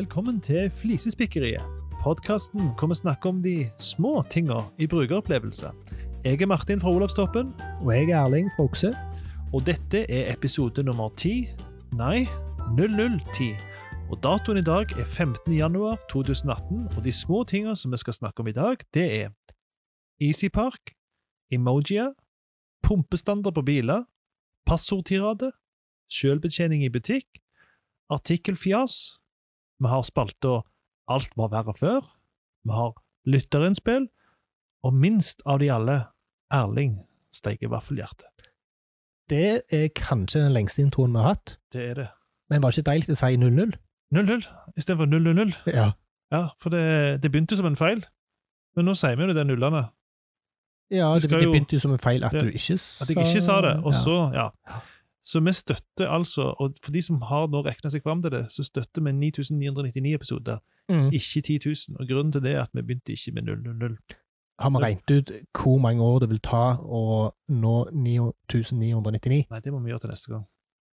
Velkommen til Flisespikkeriet. Podkasten hvor vi snakker om de små tinga i brukeropplevelse. Jeg er Martin fra Olavstoppen, Og jeg er Erling fra Okse. og dette er episode nummer 10. Nei, 0010. Og datoen i dag er 15. januar 2018, og de små tinga som vi skal snakke om i dag, det er EasyPark, emojier, pumpestandard på biler, passordtirade, selvbetjening i butikk, artikkelfjas, vi har spalta Alt var verre før, vi har lytterinnspill, og minst av de alle, Erling steiker vaffelhjerte. Det er kanskje den lengste introen vi har hatt, Det er det. men var det ikke deilig å si 0-0? 0-0 istedenfor 0-0. Ja. Ja, for det, det begynte som en feil, men nå sier vi jo det nullene. ja det, det begynte jo som en feil at det, du ikke sa At jeg ikke sa det, og så, ja. Ja. Så vi støtter altså, og for de som har nå regna seg fram til det, så støtter vi 9999 episoder, Mm. ikke 10 000. Og grunnen til det er at vi begynte ikke med 000. Har vi regnet ut hvor mange år det vil ta å nå 9999? Nei, det må vi gjøre til neste gang.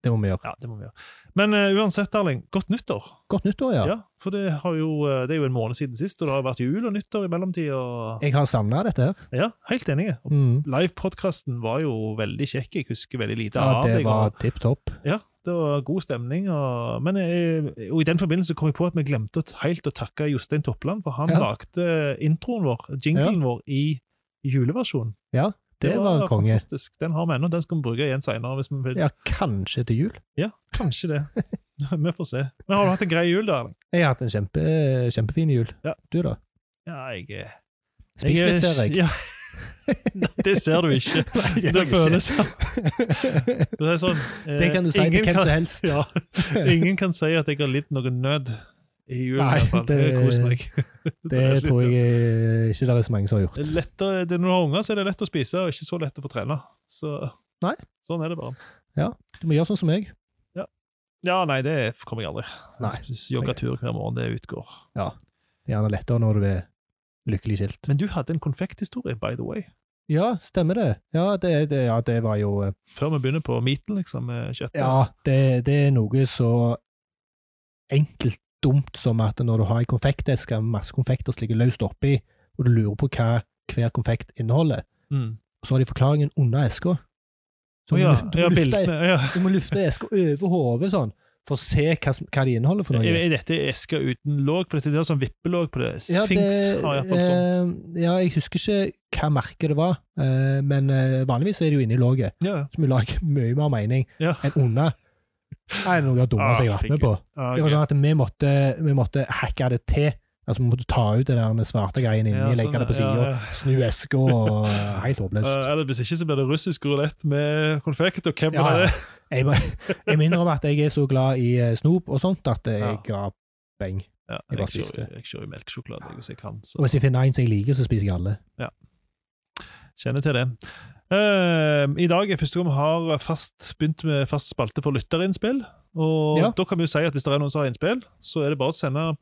Det må vi gjøre. Ja, det må vi gjøre. Men uh, uansett, Erling, godt nyttår. Godt nyttår, ja. Ja, for det, har jo, eh, det er jo en måned siden sist, og det har vært jul og nyttår i mellomtida. og- Jeg har savna dette her. Ja, helt enig. Mm. Live-podkasten var jo veldig kjekk. Jeg husker veldig lite Ja, av det Det var og- tipp topp. Ja, det var god stemning. Og, men jeg, og i den forbindelse kom jeg på at vi glemte helt å takke Jostein Toppland, for han Ja. lagde introen vår, jinglen vår, i juleversjonen. Ja, det, var konge. fantastisk. Den har vi ennå. Den skal vi bruke igjen seinere, hvis vi vil. Ja, kanskje til jul. Ja, kanskje det. vi får se. Men har du hatt en grei jul, da? Erling? Jeg har hatt en kjempe, kjempefin jul. Ja. Du, da? Ja, jeg er Spis litt, ser jeg. Ja. det ser du ikke. Nei, Det det føles sånn. Det sånn eh, Det kan du si til hvem som helst. Ja, ingen kan si at jeg har litt noe nød i julen. Nei, i hvert fall. det det- koser meg. Det tror jeg ikke det er så mange som har gjort. Det er lettere, det Når du har unger, så er det lett å spise, og ikke så lett å få trene. Så, Nei. Sånn er det bare. Ja, Du må gjøre sånn som meg. Ja, nei, det kommer jeg aldri. Nei. Jogge tur hver morgen, det utgår. Ja, Det er gjerne lettere når du er lykkelig skilt. Men du hadde en konfekthistorie, by the way. Ja, stemmer det. Ja, det, det, ja, det var jo eh, Før vi begynner på meaten, liksom, med kjøttet. Ja, det, det er noe så enkelt dumt som at når du har ei konfekteske med masse konfekter som ligger løst oppi, og du lurer på hva hver konfekt inneholder, Mm. så har de forklaringen under eska. Så du, ja, må, du, må lufte, bildene. Ja. du må lufte eska over hodet sånn, for å se hva, hva de inneholder for noe. Er, dette eska uten låg For dette? Det er sånn vippelåg på det. Ja, Sphinx har iallfall sånt. eh, ja, jeg husker ikke hva merke det var, eh, men eh, vanligvis er det jo inni låget, Ja. som vi lager mye mer mening ja. enn under. Det er noe av det dummeste jeg har vært med på. Ah, Det var sånn at vi måtte, vi måtte hacke det til. Altså, vi måtte ta ut det der svarte greien inni, Ja, sånn, legge det på sida, ja, ja. snu eska og Helt håpløst. Uh, eller hvis ikke, så blir det russisk rulett med konfekt, og hvem Ja, er det? Jeg, jeg minner om at jeg er så glad i eh, snop og sånt at jeg ga beng. Ja, Jeg jeg, kjører, jeg kjører melkesjokolade hvis jeg kan. Så Og hvis jeg finner en som jeg liker, så spiser jeg alle. Ja. kjenner til det. Eh, I dag er første gang vi har fast, begynt med fast spalte for lytterinnspill. Og Ja. da kan vi jo si at hvis det er noen som har innspill, så er det bare å sende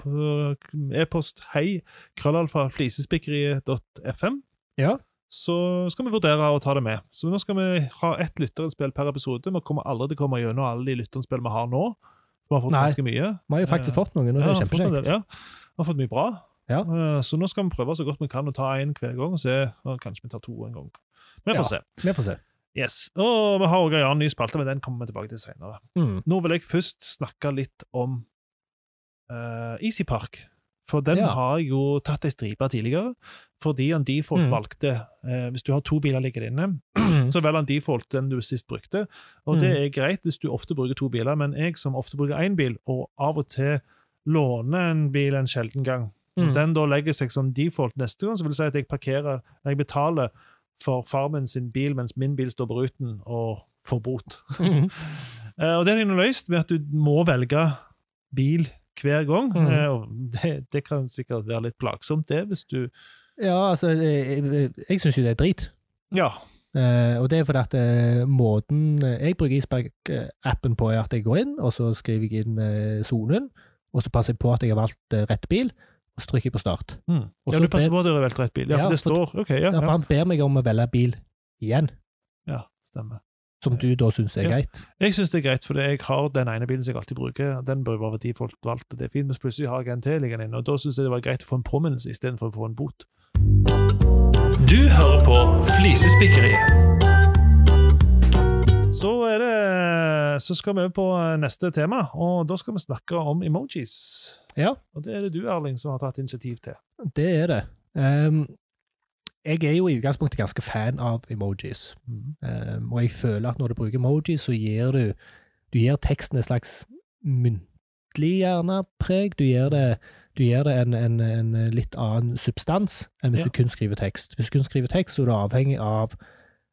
e-post hei krøllalfa flisespikkeriet.fm Ja. Så skal vi vurdere å ta det med. Så nå skal vi ha ett lytterinnspill per episode. Vi kommer aldri til å komme gjennom alle de lytterinnspill vi har nå. Vi har fått Nei. ganske mye. Vi har jo faktisk fått noen, og det Ja, er kjempekjekt. Ja, vi har fått mye bra. Ja. Eh, Så nå skal vi prøve så godt vi kan å ta én hver gang, og se kanskje vi tar to en gang. Vi får se. Vi får se. Yes. Og vi har også en annen ny spalte, men den kommer vi tilbake til senere. Mm. Nå vil jeg først snakke litt om uh, EasyPark. For den Ja. har jeg jo tatt ei stripe tidligere, fordi han default Mm. valgte eh, Hvis du har to biler liggende inne, så velger han default den du sist brukte. Og Mm. det er greit hvis du ofte bruker to biler, men jeg som ofte bruker én bil, og av og til låner en bil en sjelden gang, Mm. den da legger seg som default neste gang, så vil det si at jeg parkerer Jeg betaler for farmen sin bil mens min bil står på ruten og får bot. Mm. Eh, og det er nå løst ved at du må velge bil hver gang. Mm. Eh, det, det kan sikkert være litt plagsomt, det, hvis du Ja, altså, jeg, jeg, jeg syns jo det er drit. Ja. Uh, og det er fordi at uh, måten eh, jeg bruker Isberg-appen på, er at jeg går inn, og så skriver jeg inn sonen, uh, og så passer jeg på at jeg har valgt eh, rett bil, og så trykker jeg på start. Mm. Ja, du passer på at du har valgt rett bil. Ja, Ja, for det for- står OK, ja. Ja, for han ber meg om å velge bil igjen. ja stemmer. Som du da syns er Ja. greit. Jeg syns det er greit, for jeg har den ene bilen som jeg alltid bruker. Den bør være de valgt, og det er fint, men plutselig har jeg en til liggende inne, og da syns jeg det var greit å få en påminnelse istedenfor å få en bot. Du hører på Flisespikkeri. Så, er det, så skal vi over på neste tema, og da skal vi snakke om emojis. Ja. Og det er det du, Erling, som har tatt initiativ til. Det er det. Um, jeg er jo i utgangspunktet ganske fan av emojis. Mm. Um, og jeg føler at når du bruker emojis, så gir du Du gir teksten et slags muntlig gjerne preg. Du gir det, du gir det en, en, en litt annen substans enn hvis Ja. du kun skriver tekst. Hvis du kun skriver tekst, så er du avhengig av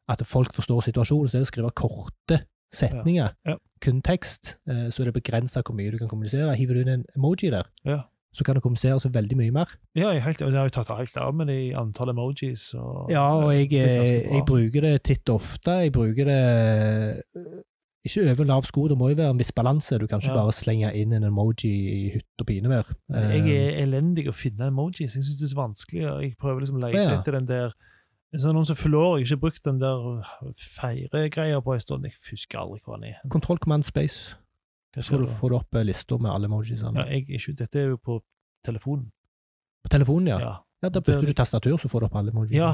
at folk forstår situasjonen. Så er det å skrive korte setninger, Ja. Ja. Kun tekst, eh, så er det begrensa hvor mye du kan kommunisere. Hiver du inn en emoji der, Ja. så kan du kommunisere så veldig mye mer. Ja, jeg, helt, og det har jo tatt helt av med det i antall emojis. Og, Ja, og jeg, eh, jeg bruker det titt og ofte. Jeg bruker det eh, ikke over lav sko, det må jo være en viss balanse. Du kan ikke Ja. bare slenge inn en emoji i hytt og pinevær. Jeg er elendig å finne emojis. Jeg syns det er så vanskelig. Jeg prøver liksom å lete Ja. etter den der Hvis det er noen som fyller år, jeg har ikke brukt den der feiregreia på en stund. Jeg husker aldri hva den er. Control Command Space. Så får du, får du opp eh, lista med alle emojisene. Ja, jeg, ikke, dette er jo på telefonen. På telefonen, ja. Ja. Ja da bruker du tastatur, så får du opp alle emojisene. Ja,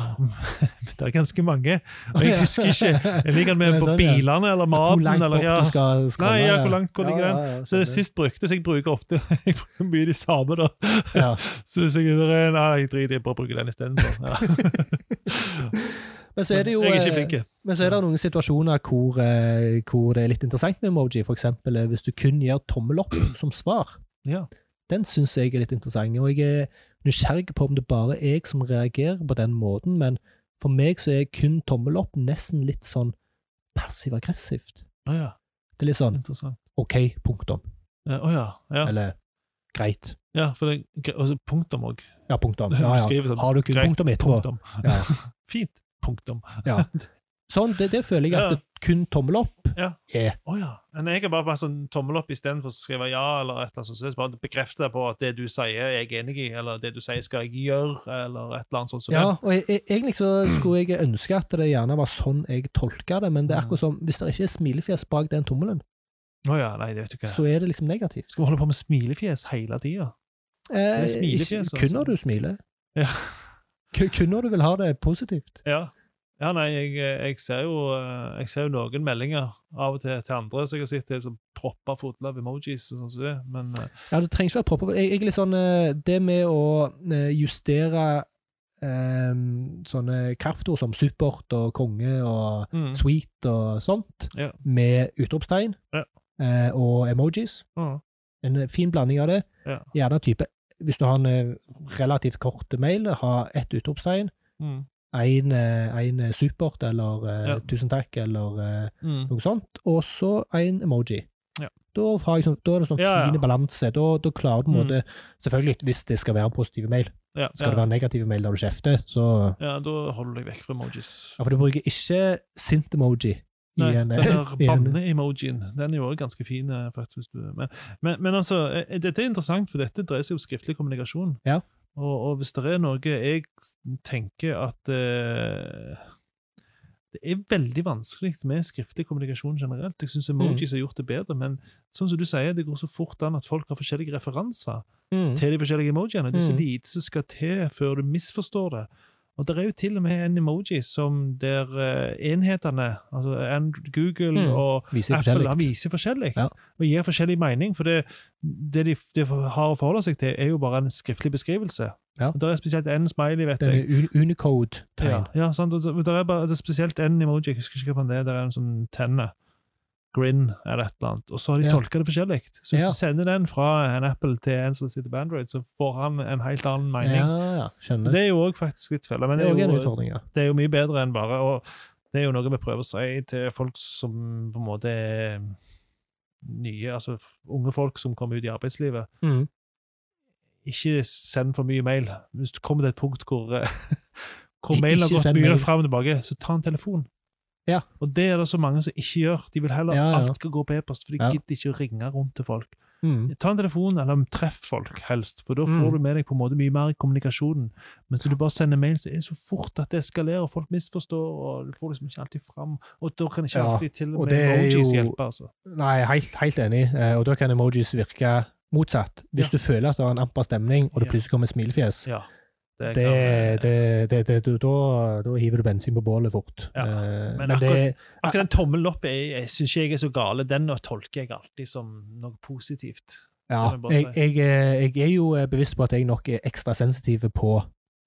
det er ganske mange. Og jeg husker ikke Jeg liker den med på sånn, ja. bilene eller Hvor maten. langt eller, ja. du skal scrolle. Nei, ja, hvor langt hvor ligger den? Så det er sist brukte, så jeg bruker ofte Jeg bruker mye de samme, da. Ja. Så jeg Nei, jeg driter i å bruke den istedenfor. Ja. Men så er det jo er eh. Men så er det noen situasjoner hvor, eh, hvor det er litt interessant med emoji. Eksempel eh, hvis du kun gir tommel opp som svar. Ja. Den syns jeg er litt interessant. Og jeg er nysgjerrig på om det bare er jeg som reagerer på den måten, men for meg så er kun tommel opp nesten litt sånn passiv-aggressivt. Oh, ja, Det er litt sånn. OK, punktum. Ja, oh, ja. ja. Eller greit. ja for det er altså, punktum òg. Ja, punktum. Ja, ja. Sånn, Har du kun greit, punktum etterpå? Punktum. Ja. Fint. Punktum. ja. Sånn, det, det føler jeg at det kun tommel opp Ja. Yeah. Oh, ja. Men jeg har bare bare sånn tommel opp istedenfor å skrive ja eller et eller annet sånt. Er bare bekrefter på at det du sier, er jeg enig i, eller det du sier, skal jeg gjøre, eller et eller annet sånt. som Ja, og jeg, jeg, egentlig så skulle jeg ønske at det gjerne var sånn jeg tolka det, men det er Mm. akkurat som hvis det ikke er smilefjes bak den tommelen, oh, ja, nei, det vet du ikke. så er det liksom negativt. Skal vi holde på med smilefjes hele tida? Eh, er smilefjes, ikke- kun altså. når du smiler. Ja. Kun når du vil ha det positivt. Ja. Ja, nei, jeg, jeg, ser jo, eh, jeg ser jo noen meldinger av og til til andre så jeg har sett det som propper fulle av emojis og sånn som det, men eh, Ja, det trenger ikke være propper. Jeg, jeg er litt sånn eh, Det med å eh, justere um, sånne kraftord som support og konge og mm. sweet og sånt, Ja. med utropstegn Ja. eh, og emojis. Ja. En fin blanding av det. Gjerne type Hvis du har en eh, relativt kort mail, ha ett utropstegn, Mm. En, support eller eh, Ja. tusen takk eller eh, Mm. noe sånt, og så en emoji. Ja. Da, sånn, da er det sånn Ja, fin balanse. Da, da klarer du på en Mm. måte Selvfølgelig, hvis det skal være positive mail. Ja, Skal det være negative mail der du kjefter, så ja, da holder du deg vekk fra emojis. Ja, for du bruker ikke sint-emoji Nei, en, den der banne-emojien, den er jo også ganske fin. eh, faktisk. Men, men, men altså, dette er interessant, for dette dreier seg om skriftlig kommunikasjon. Ja. Og, og hvis det er noe jeg tenker at eh, Det er veldig vanskelig med skriftlig kommunikasjon generelt. Jeg syns emojis har gjort det bedre, men sånn som du sier, det går så fort an at folk har forskjellige referanser mm. til de forskjellige emojiene. Det er så Mm. lite som skal til før du misforstår det. Og det er jo til og med en emoji som der eh, enhetene, altså And- Google Mm. og Viser Apple, har viser forskjellig, Ja. og gir forskjellig mening. For det, det de, de har å forholde seg til, er jo bare en skriftlig beskrivelse. Ja. Og Det er spesielt en smiley, vet Denne jeg. er Unicode-tegn. Ja, ja sant? og Det er, bare, det er spesielt en emoji, jeg husker ikke hva det er, det er en sånn tenne. Grin eller et eller annet. Og så har de Ja. tolka det forskjellig. Så hvis Ja. du sender den fra en Apple til en som sitter på Android, så får han en helt annen mening. Ja, ja, skjønner. Det er jo òg faktisk litt felle, men det det er er, en jo, ja. det er jo mye bedre enn bare og Det er jo noe vi prøver å si til folk som på en måte er nye, altså unge folk som kommer ut i arbeidslivet. Mm. Ikke send for mye mail. Hvis du kommer til et punkt hvor, eh, hvor mailen har gått mye mail. fram og tilbake, så ta en telefon. Ja. Og det er det så mange som ikke gjør. De vil heller Ja, ja. alt skal gå på e-post, for de gidder ikke å ringe rundt til folk. Mm. Ta en telefon, eller treff folk helst, for da får Mm. du med deg på en måte mye mer i kommunikasjonen. Men så du bare sender mail, så er det så fort at det eskalerer, og folk misforstår, og du får liksom ikke alltid fram. Og da kan ikke alltid til og og med er emojis jo- hjelpe, altså. Nei, helt, helt enig. Eh, og da kan emojis virke motsatt. Hvis du føler at det er en amper stemning, og det plutselig kommer et smilefjes, Ja. Det, det, eh, det, det, det, da, da hiver du bensin på bålet fort. Ja, Eh, men men det, Akkurat den tommelen opp jeg, jeg syns jeg er så gale. Den tolker jeg alltid som noe positivt. ja, jeg, jeg jeg, eh, er jo bevisst på at jeg nok er ekstra sensitiv på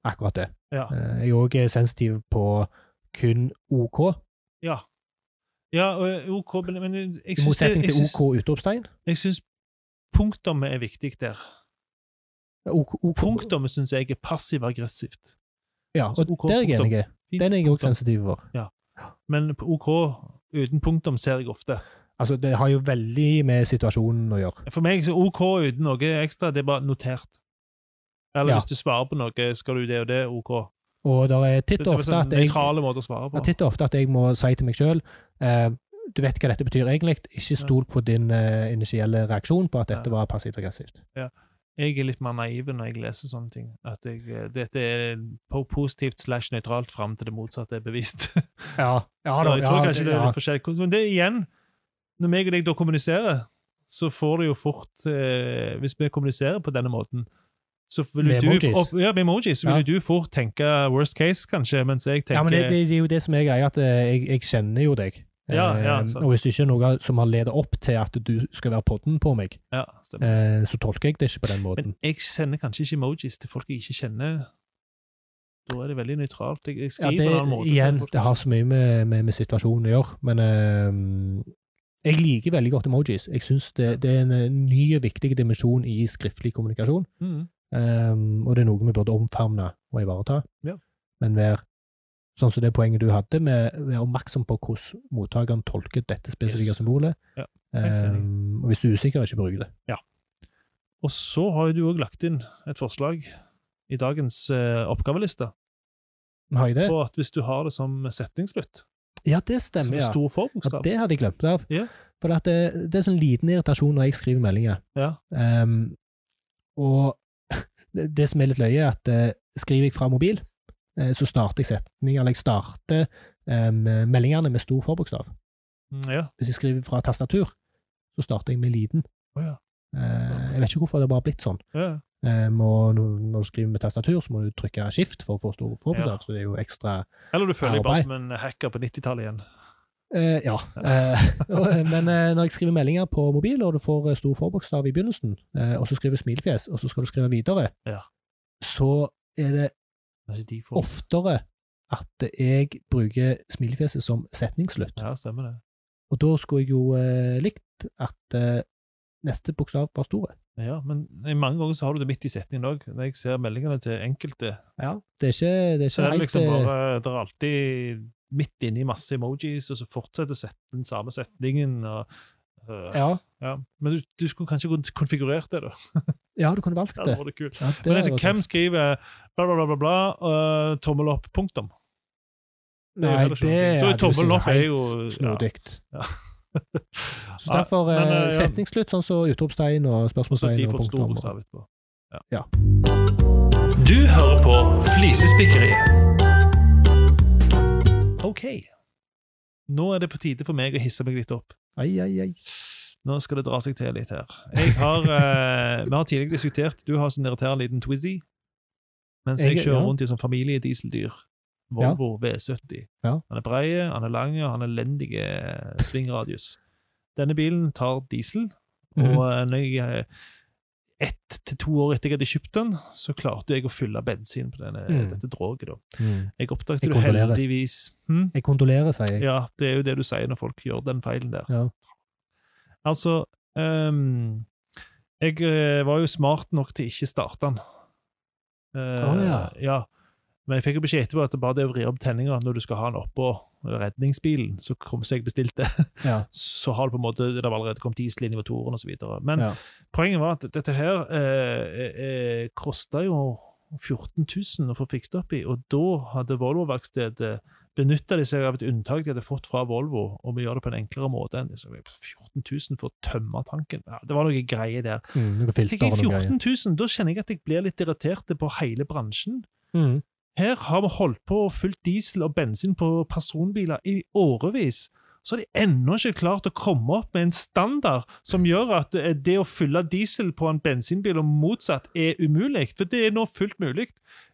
akkurat det. Ja. Jeg er òg sensitiv på kun OK, Ja, ja OK, men, jeg syns i motsetning til OK utropstegn. Jeg syns punktummet er viktig der. OK, OK, Punktummet syns jeg er passiv-aggressivt. ja, og OK, der er jeg enig. Den er jeg òg sensitiv for. Men OK uten punktum ser jeg ofte. Altså, det har jo veldig med situasjonen å gjøre. For meg så OK uten noe ekstra, det er bare notert. Eller Ja. hvis du svarer på noe, skal du det og det, OK. Og det er titt og ofte sånn at jeg. Ja, titt og ofte at jeg må si til meg sjøl Du vet hva dette betyr egentlig. Ikke stol på din uh, initielle reaksjon på at dette Ja. var passivt aggressivt. Jeg er litt mer naiv når jeg leser sånne ting. At jeg, eh, dette er po- positivt slash nøytralt fram til det motsatte er bevist. Ja, så jeg tror kanskje det er litt forskjellig. Men det igjen, når meg og deg da kommuniserer, så får du jo fort eh, Hvis vi kommuniserer på denne måten, så vil Med du, emojis. opp- ja, med emojis, så vil Ja. du fort tenke worst case, kanskje, mens jeg tenker ja, men det, det, det er jo det som er greia, at eh, jeg, jeg kjenner jo deg. Ja, ja, Eh, og hvis det ikke er noe som har ledet opp til at du skal være podden på meg, Ja, eh, så tolker jeg det ikke på den måten. Men jeg sender kanskje ikke emojis til folk jeg ikke kjenner. Da er det veldig nøytralt. Jeg, jeg Ja, det, på en annen måte. igjen, det har så mye med, med, med situasjonen å gjøre, men eh, jeg liker veldig godt emojis. Jeg syns det, det er en ny og viktig dimensjon i skriftlig kommunikasjon. Mm. Um, og det er noe vi burde omfavne og ivareta. Ja. Men vær, sånn som det poenget du hadde, med å være oppmerksom på hvordan mottakeren tolker dette spesifikke Yes. symbolet. Ja. Um, og hvis du er usikker, ikke bruk det. Og så har du òg lagt inn et forslag i dagens eh, oppgaveliste Har jeg det? på at hvis du har det som setningsslutt, Ja, det stemmer, ja. stor ja det hadde jeg glemt av. Ja. For det, det er sånn liten irritasjon når jeg skriver meldinger. Ja. Um, og det, det som er litt løye, er at uh, skriver jeg fra mobil, så starter jeg setninger, eller jeg starter um, meldingene med stor forbokstav. Mm, ja. Hvis jeg skriver fra tastatur, så starter jeg med liten. Oh, ja. Eh, jeg vet ikke hvorfor det bare har blitt sånn. ja. Og når du skriver med tastatur, så må du trykke skift for å få stor forbokstav, så det er jo ekstra Eller du føler deg bare som en hacker på 90-tallet igjen. Eh, ja. Eh, men eh, når jeg skriver meldinger på mobil, og du får eh, stor forbokstav i begynnelsen, eh, og så skriver du smilefjes, og så skal du skrive videre, Ja. så er det Ikke for... oftere at jeg bruker smilefjeset som setningsslutt. Ja, stemmer det. Og da skulle jeg jo eh, likt at eh, neste bokstav var store. Ja, men mange ganger så har du det midt i setningen òg. Når jeg ser meldingene til enkelte, Ja. Det er ikke, det er så er det liksom eh, bare Det er alltid midt inni masse emojis, og så fortsetter set- den samme setningen. og ja. ja. Men du, du skulle kanskje konfigurert det, da. ja, du kunne valgt Det det. hadde kult. Ja, det Men altså, hvem kult. skriver bla, bla, bla, bla, bla uh, tommel opp, punktum? det er Nei, heller det er, er sikkert opp er jo- ja. Ja. Så Ja, derfor men, eh, eh, ja. setningsslutt, sånn som utropstegn og så spørsmålstegn og punktum. etterpå. Du hører på Flisespikkeri. OK. Nå er det på tide for meg å hisse meg litt opp. Ai, ai, ai. Nå skal det dra seg til litt her. Jeg har, eh, vi har tidligere diskutert Du har sånn irriterende liten Twizzy, mens jeg, Jeg- kjører ja. rundt i sånn familiedieseldyr. Volvo V70. Ja. Han er brei, han er lang, og han er elendig svingradius. Denne bilen tar diesel, og og -hmm. når jeg eh, ett til to år etter jeg hadde kjøpt den, så klarte jeg å fylle bensin på denne, Mm. dette droget. Mm. Jeg oppdaget jo heldigvis hm? Jeg kondolerer, sier jeg. Ja, det er jo det du sier når folk gjør den feilen der. Ja. Altså um, Jeg eh, var jo smart nok til ikke starte den. Uh, oh, ja. ja. Men jeg fikk jo beskjed etterpå at det bare det å vri opp tenninga når du skal ha den oppå redningsbilen, så kom så jeg bestilte, Ja. så har det på en måte det har allerede kommet diesel inn i motoren osv. Men Ja. poenget var at dette her eh, eh, kosta jo 14 000 å få fikst opp i, og da hadde Volvo-verkstedet benytta de seg av et unntak de hadde fått fra Volvo, og vi gjør det på en enklere måte enn 14 000 for å tømme tanken. Ja, det var noe greier der. Mm, noe filter jeg og noe greier. 14 000, da kjenner jeg at jeg blir litt irritert på hele bransjen. Mm. Her har vi holdt på og fylt diesel og bensin på personbiler i årevis. Så har de ennå ikke klart å komme opp med en standard som gjør at eh, det å fylle diesel på en bensinbil og motsatt er umulig. For det er nå fullt mulig.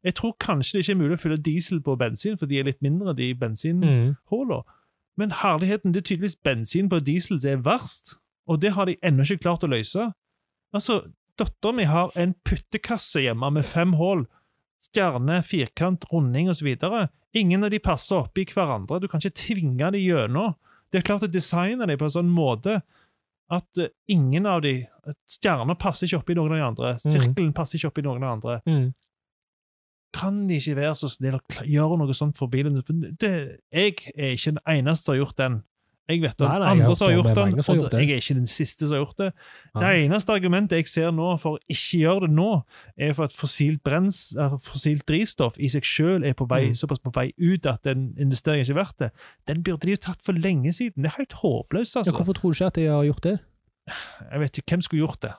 Jeg tror kanskje det ikke er mulig å fylle diesel på bensin, for de er litt mindre, de bensinhullene. Mm. Men herligheten, det er tydeligvis bensin på diesel som er verst. Og det har de ennå ikke klart å løse. Altså, Dattera mi har en puttekasse hjemme med fem hull. Stjerne, firkant, runding osv. Ingen av de passer oppi hverandre. Du kan ikke tvinge de gjennom. Det er klart å designe dem på en sånn måte at eh, ingen av de Stjerner passer ikke oppi noen av de andre. Sirkelen passer ikke oppi noen av de andre. Mm. Kan de ikke være så snill å gjøre noe sånt for bilen? Det, jeg er ikke den eneste som har gjort den. Jeg vet om Nei, nei, andre som har gjort den, og gjort det. jeg er ikke den siste som har gjort det. Det Ja. eneste argumentet jeg ser nå for å ikke gjøre det nå, er for at fossilt, brens, eh, fossilt drivstoff i seg selv er på vei, Mm. såpass på vei ut at den investeringen ikke er verdt det. Den burde de jo tatt for lenge siden. Det er helt håpløst, Ja, altså. hvorfor tror du ikke at de har gjort det? Jeg vet ikke hvem skulle gjort det.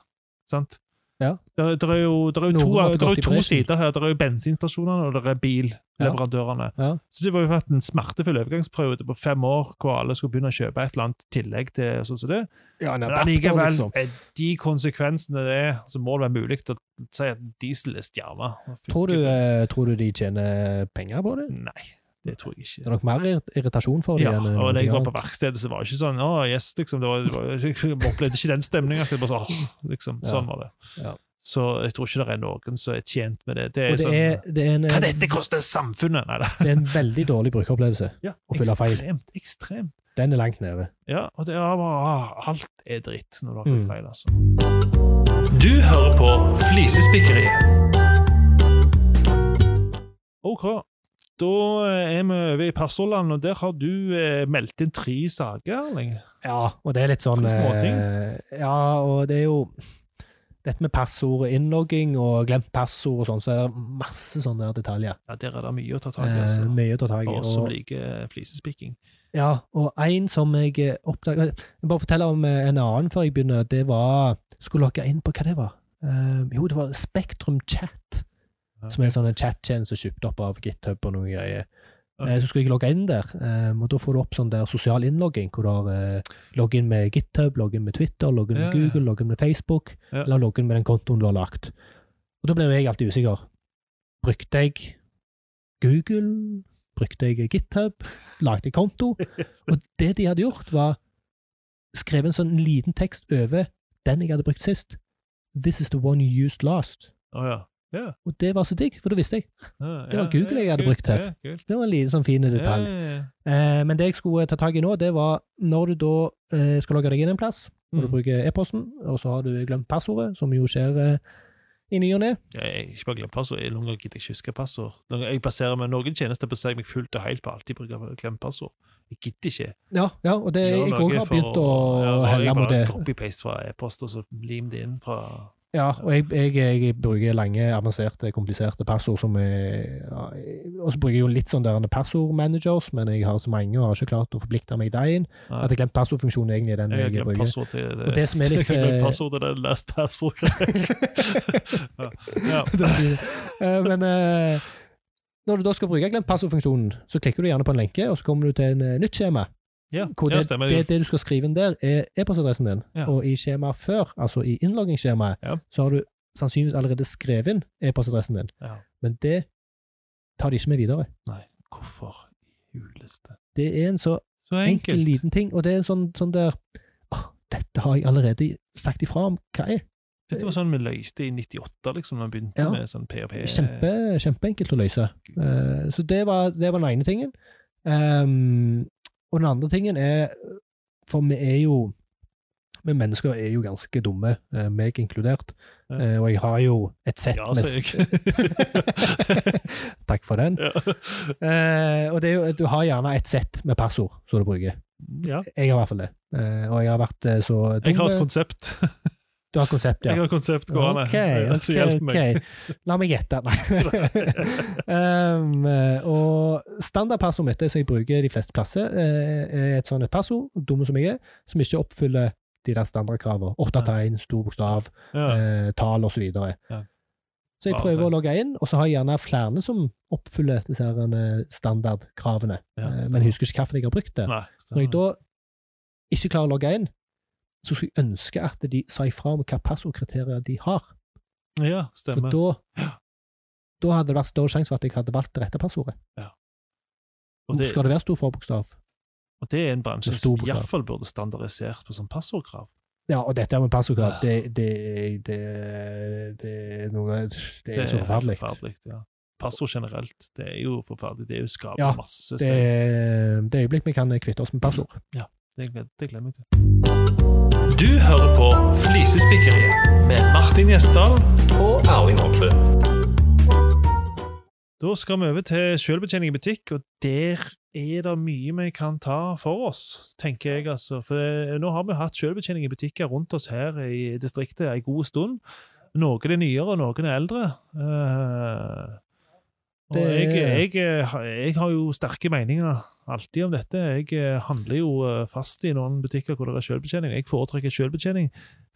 sant? Ja. Det, det er jo, det er jo to, det er to sider her. Det er jo bensinstasjonene og det er billeverandørene. Ja. Så det var jo vært en smertefull overgangsperiode på fem år hvor alle skulle begynne å kjøpe et eller annet tillegg til sånn som det. Ja, Men allikevel, liksom. er de konsekvensene det er, så må det være mulig å si at diesel er stjerna. Tror eh, tror du de tjener penger på det? Nei, det tror jeg ikke. Det er nok mer irritasjon for dem Ja, og da jeg var på verkstedet, så var det ikke sånn Å, yes, liksom. Det var, det var, jeg opplevde ikke den stemninga. Så, sånn, liksom, Ja. sånn var det. Ja. Så jeg tror ikke det er noen som er tjent med det. Det er det sånn er, det, er en, Hva dette koster samfunnet? Nei det er en veldig dårlig brukeropplevelse. Ja, Å fylle feil. ekstremt. Ekstremt. Den er langt nede. Ja, og det er bare ah, Alt er dritt når du har fylt Mm. feil, altså. Du hører på Flisespikkeri. OK. Da er vi over i passordland, og der har du eh, meldt inn tre saker, Erling. Ja, og det er litt sånn småting. eh, Ja, og det er jo dette med passord, og innlogging og glemt passord og sånn, så er det masse sånne der detaljer. Ja, Der er det mye å ta tak i. Eh, altså. mye å ta tak i. For oss som Og, liker flisespikking. ja, og en som jeg eh, oppdaget Jeg bare fortelle om eh, en annen før jeg begynner. Det var Skulle logge inn på hva det var. Eh, jo, det var Spektrum Chat. Som er en sånn chat-tjeneste kjøpt opp av GitHub og noen greier. Okay. Eh, Så skulle jeg logge inn der, eh, og da får du opp sånn der sosial innlogging, hvor du har eh, login med GitHub, login med Twitter, login med Ja, ja. Google, login med Facebook, Ja. eller login med den kontoen du har lagt. Og da ble jeg alltid usikker. Brukte jeg Google? Brukte jeg GitHub? Lagde jeg konto? Og det de hadde gjort, var skrevet en sånn liten tekst over den jeg hadde brukt sist. This is the one you used last. Oh, ja. Ja, Og det var så digg, for da visste jeg. Det var Google jeg hadde brukt her. Det var en liten sånn fin detalj. Eh, men det jeg skulle ta tak i nå, det var når du da eh, skal logge deg inn en plass, og du Mm. bruker e-posten, og så har du glemt passordet, som jo skjer eh, i ny og ne. Ja, jeg ikke bare glemt passord. Noen ganger gidder jeg ikke huske passord. Jeg baserer meg, Noen tjenester baserer meg fullt og helt på alltid bruke glemt passord. Jeg gidder ikke. Ja, ja, og det, jeg òg har begynt å nå har helle mot det. Copy-paste fra e-post, og så lim det inn fra Ja, og jeg, jeg, jeg bruker lange, avanserte, kompliserte passord som er ja, Og så bruker jeg jo litt sånn der passordmanagers, men jeg har så mange og har ikke klart å forplikte meg deg inn. At jeg glemte passordfunksjonen egentlig den Jeg jeg, bruker. til det. Og det som er litt, Jeg har eh, passord til den last password. ja. ja. Eh, men eh, når du da skal bruke glemt passordfunksjonen, så klikker du gjerne på en lenke, og så kommer du til en nytt skjema. Ja, Hvor ja, det, stemmer. det, det du skal skrive inn der, er e-postadressen din. Ja. Og i skjemaet før, altså i innloggingsskjemaet, Ja. så har du sannsynligvis allerede skrevet inn e-postadressen din. Ja. Men det tar de ikke med videre. Nei, hvorfor i huleste? Det er en så Så enkel, liten ting, og det er en sånn, sånn der åh, Dette har jeg allerede sagt ifra om hva er. Dette var sånn vi løste i 98, liksom, da vi begynte Ja. med sånn PHP. Kjempe, kjempeenkelt å løse. Eh, så det var, det var den ene tingen. Ehm, og den andre tingen er For vi er jo Vi mennesker er jo ganske dumme, eh, meg inkludert. Ja. Eh, og jeg har jo et sett Ja, med. Takk for den. ja. Eh, og det jo, du har gjerne et sett med passord som du bruker. ja. Jeg har i hvert fall det. Eh, og jeg har vært eh, så dum Jeg har et konsept. Du har konsept, ja. Jeg har konsept gående. Ok, okay, ok, hjelp meg. ok. La meg gjette. Um, og standardpassordet mitt, som jeg bruker de fleste plasser, eh, er et sånt passord, dumme som jeg er, som ikke oppfyller de der standardkravene. Åtte tegn, stor bokstav, Ja. eh, tall osv. Så, Ja. så jeg prøver å logge inn, og så har jeg gjerne flere som oppfyller disse eh, standardkravene. Ja, Eh, men jeg husker ikke hvilken jeg har brukt det. Nei, Når jeg da ikke klarer å logge inn, så skulle jeg ønske at de sa ifra om hva passordkriterier de har. Ja, For stemmer. da, da hadde det vært større sjanse for at jeg hadde valgt det rette passordet. Og det, Skal det være stor forbokstav? og det er en bransje som iallfall burde standardisert på sånn passordkrav. Ja, og dette med passordkrav, det, det, det, det er noe Det er så forferdelig. forferdelig, ja. Passord generelt, det er jo forferdelig. Det er jo skaper Ja, masse Det er det øyeblikk vi kan kvitte oss med passord. Det, gleder- det gleder jeg meg til. Du hører på Flisespikkeriet med Martin Gjesdal og Erling Hoksrud. Da skal vi over til selvbetjening i butikk, og der er det mye vi kan ta for oss, tenker jeg. altså. For eh, Nå har vi hatt selvbetjening i butikker rundt oss her i distriktet en god stund. Noen er nyere, og noen er eldre. Eh, Det- jeg, jeg, eh, har- jeg har jo sterke meninger alltid om dette. Jeg eh, handler jo eh, fast i noen butikker hvor det er selvbetjening. Jeg foretrekker selvbetjening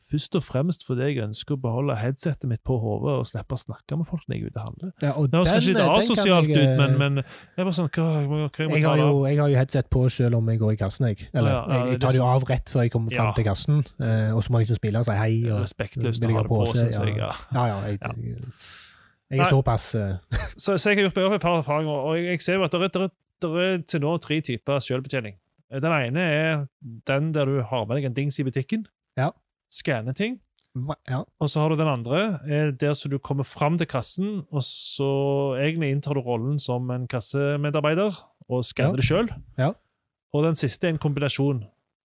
først og fremst fordi jeg ønsker å beholde headsetet mitt på hodet og slippe å snakke med folk når jeg er ute og handler. Ja, og Det høres kanskje litt den asosialt jeg, ut, men, eh, men jeg er bare sånn Hva, hva, hva jeg har, jo, jeg har jo headset på selv om jeg går i kassen. Jeg, Eller, Ja, ja, jeg, tar det jo av rett før jeg kommer fram til kassen, eh, og så må jeg liksom smile og si hei. Og, Respektløst å ha det på, seg, syns jeg. ja. Ja. jeg, Ja. Jeg, er såpass uh... Så, så jeg har gjort meg opp et par erfaringer, og jeg, jeg ser jo at det er, det, er, til nå tre typer selvbetjening. Den ene er den der du har med deg en dings i butikken. Ja. Skanner ting. Ja. Og så har du den andre, er der så du kommer fram til kassen, og så egentlig inntar du rollen som en kassemedarbeider og skanner Ja. det sjøl. Ja. Og den siste er en kombinasjon,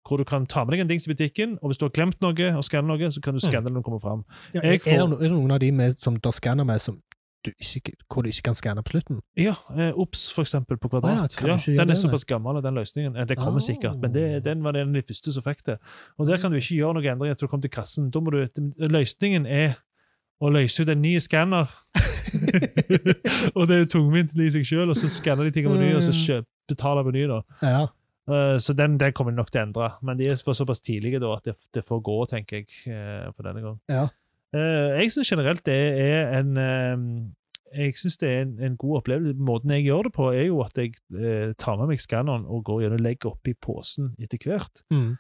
hvor du kan ta med deg en dings i butikken, og hvis du har glemt noe og skanner noe, så kan du skanne det når du kommer fram. Ja, er, får- er det noen av de med, som du skanner med som du ikke, hvor du ikke kan skanne på slutten? Ja, eh, Ops for eksempel på kvadrat. Ah, ja, ja, den er såpass gammel, den løsningen. Eh, Det kommer Ah. sikkert, men det, den var den de første som fikk det. Og Der kan du ikke gjøre noen endringer etter du kom til kassen. Da må du, løsningen er å løse ut en ny skanner. og det er jo tungvint i seg sjøl, og så skanner de ting på ny, og så kjøp, betaler ny, da. Ja. Eh, Så den, den kommer nok til å endre, men de er såpass tidlige da, at det, det får gå, tenker jeg, eh, på denne gang. Ja. Eh, jeg syns generelt det er en eh, jeg synes det er en, en god opplevelse. Måten jeg gjør det på, er jo at jeg eh, tar med meg skanneren og går gjennom og legger oppi posen etter hvert. Mm.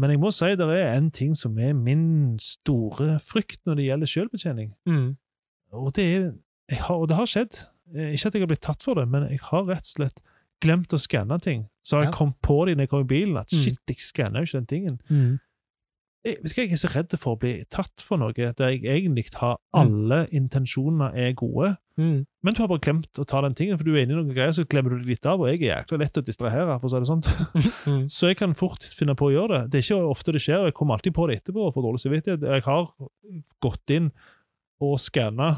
Men jeg må si det er en ting som er min store frykt når det gjelder selvbetjening. Mm. Og det, er, har, og det har skjedd. Ikke at jeg har blitt tatt for det, men jeg har rett og slett glemt å skanne ting. Så har jeg Ja. kom på det når jeg kom i bilen, at Mm. shit, jeg skanner jo ikke den tingen. Mm. Jeg, jeg er så redd for å bli tatt for noe der jeg egentlig har alle intensjoner er gode, Mm. men du har bare glemt å ta den tingen, for du er inne i noen greier, så glemmer du det litt av, og jeg er jækla lett å distrahere, for å si det sånt. Mm. Så jeg kan fort finne på å gjøre det. Det er ikke ofte det skjer, og jeg kommer alltid på det etterpå og får dårlig samvittighet. Jeg har gått inn og skanna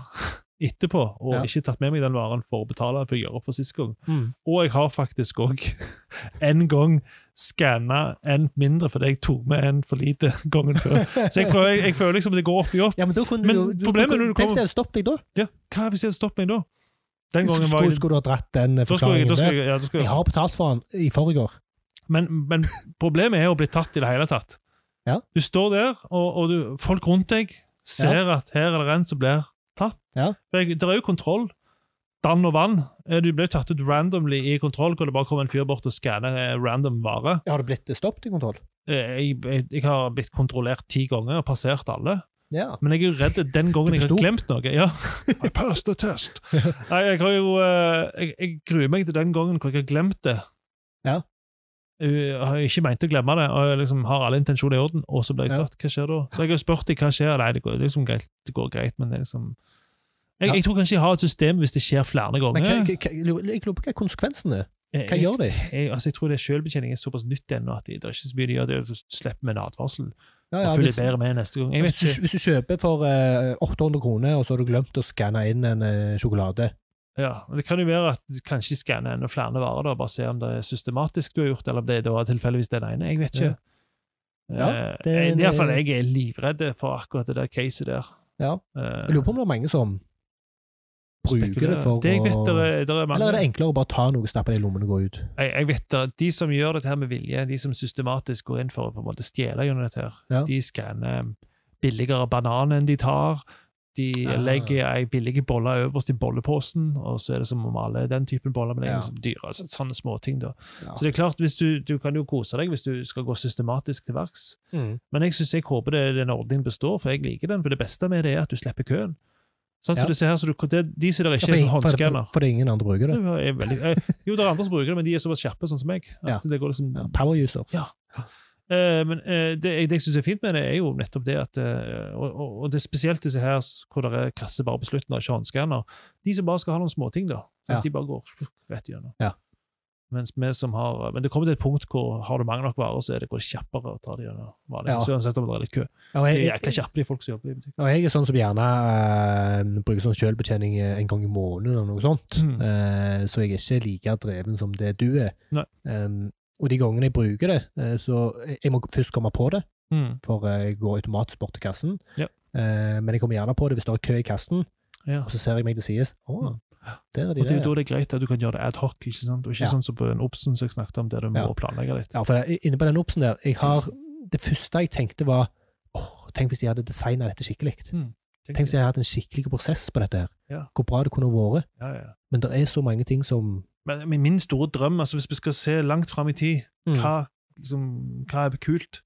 etterpå, og Ja. ikke tatt med meg den varen for å betale for å gjøre opp for sist gang. Mm. Og jeg har faktisk òg en gang skanna en mindre fordi jeg tok med en for lite gangen før. Så jeg, prøver, jeg, jeg føler liksom det går opp i opp. Ja, men da kunne Men du, du problemet du, du Tenk kommer- deg, stopp deg da. Ja, hva hvis jeg hadde stoppet meg da? Den gangen var jeg, skulle du ha dratt den jeg, forklaringen der? jeg, ja, Jeg jeg. har betalt for den i forrige. Men, men problemet er å bli tatt i det hele tatt. Ja. Du står der, og, og du, folk rundt deg ser at her er det en som blir tatt. Ja. For jeg, det er jo kontroll. Dann og vann. Eh, Du ble tatt ut randomly i kontroll, hvor det bare kom en fyr bort og skanner eh, random vare. Har det blitt stoppet i kontroll? Eh, Jeg, jeg, jeg har blitt kontrollert ti ganger og passert alle. Ja. Men jeg er jo redd den gangen jeg har glemt noe. Ja. I passed the test. Nei, jeg har jo jeg, jeg gruer meg til den gangen hvor jeg har glemt det. Ja. Jeg har ikke meint å glemme det, og jeg liksom har alle intensjoner i orden, og så blir jeg tatt. Hva skjer da? Så jeg har spurt dem hva skjer. Nei, det går, liksom greit, det går greit, men det er liksom jeg, jeg tror kanskje jeg har et system hvis det skjer flere ganger. Men hva, hva, jeg lurer på hva konsekvensen er. Jeg- Hva gjør de? Jeg, altså, jeg tror det selvbetjening er såpass nytt ennå at det er ikke så mye de gjør. Det er å slippe med en advarsel. Ja, ja, hvis, bedre med neste gang. Hvis, du, hvis du kjøper for uh, 800 kroner, og så har du glemt å skanne inn en uh, sjokolade Ja, og Det kan jo være at kanskje de skanner enda flere varer, da, bare se om det er systematisk du har gjort, eller om det da er tilfeldigvis den ene. Jeg vet ikke. Ja. Ja, Eh, det er jeg- en- i hvert fall jeg er livredd for akkurat det der caset der. Ja. Eh, Jeg lurer på om det er mange som bruker det for det vet, å der er, er Eller er det enklere å bare ta noe, stappe det i lommen og gå ut? jeg, jeg vet det, De som gjør dette her med vilje, de som systematisk går inn for å på en måte stjele gjennom dette, her, Ja. de skanner billigere banan enn de tar. De ja. legger ei billig bolle øverst i bolleposen, og så er det som om alle den typen boller, men det er Ja. liksom dyre. Altså, sånne småting, da. Ja. Så det er klart, du, du kan jo kose deg hvis du skal gå systematisk til verks. Mm. Men jeg synes, jeg håper det, den ordningen består, for jeg liker den. For det beste med det er at du slipper køen. Sånn, Ja. så du ser her, så du, det, De som der ikke Ja, er sånn for, for, for det er ingen andre bruker det. det er veldig, jeg, Jo, det er andre som bruker det, men de er såpass skjerpe, sånn som meg. Ja. At det går liksom Ja, power user. Eh, men eh, det, jeg- det syns er fint med det, er jo nettopp det at eh, og, og, det er spesielt disse her hvor det er kasse bare på slutten ikke håndskanner. De som bare skal ha noen småting, da. Ja. de bare går rett gjennom. Ja. Mens vi som har Men det kommer til et punkt hvor har du mange nok varer, så er det går det kjappere å ta det gjennom vanlig. Ja. Så uansett om det er litt kø. Ja, og De er jækla kjappe, de folk som jobber i butikk. og jeg er sånn som gjerne eh, bruker sånn selvbetjening eh, en gang i måneden eller noe sånt. Mm. Uh, så jeg er ikke like dreven som det du er. Nei. Um, og de gangene jeg bruker det, eh, så jeg- må først komme på det, Mm. for eh, jeg går automatisk bort til kassen. Ja. Eh, men jeg kommer gjerne på det hvis det er kø i kassen, Ja. og så ser jeg meg til sides. Mm. der er Og det er jo da det er greit at du kan gjøre det ad hoc, ikke sant? og ikke Ja. sånn som på den Obsen som jeg snakket om, der du må Ja. planlegge litt. Ja, for inne på den Obsen der, har, det første jeg tenkte var, åh, tenk hvis de hadde designet dette skikkelig. Tenk Tenk hvis de hadde hatt en skikkelig prosess på dette her. Hvor bra det kunne vært. Ja, ja. Men det er så mange ting som Men, min store drøm, altså hvis vi skal se langt fram i tid, Mm. hva, liksom, hva er kult?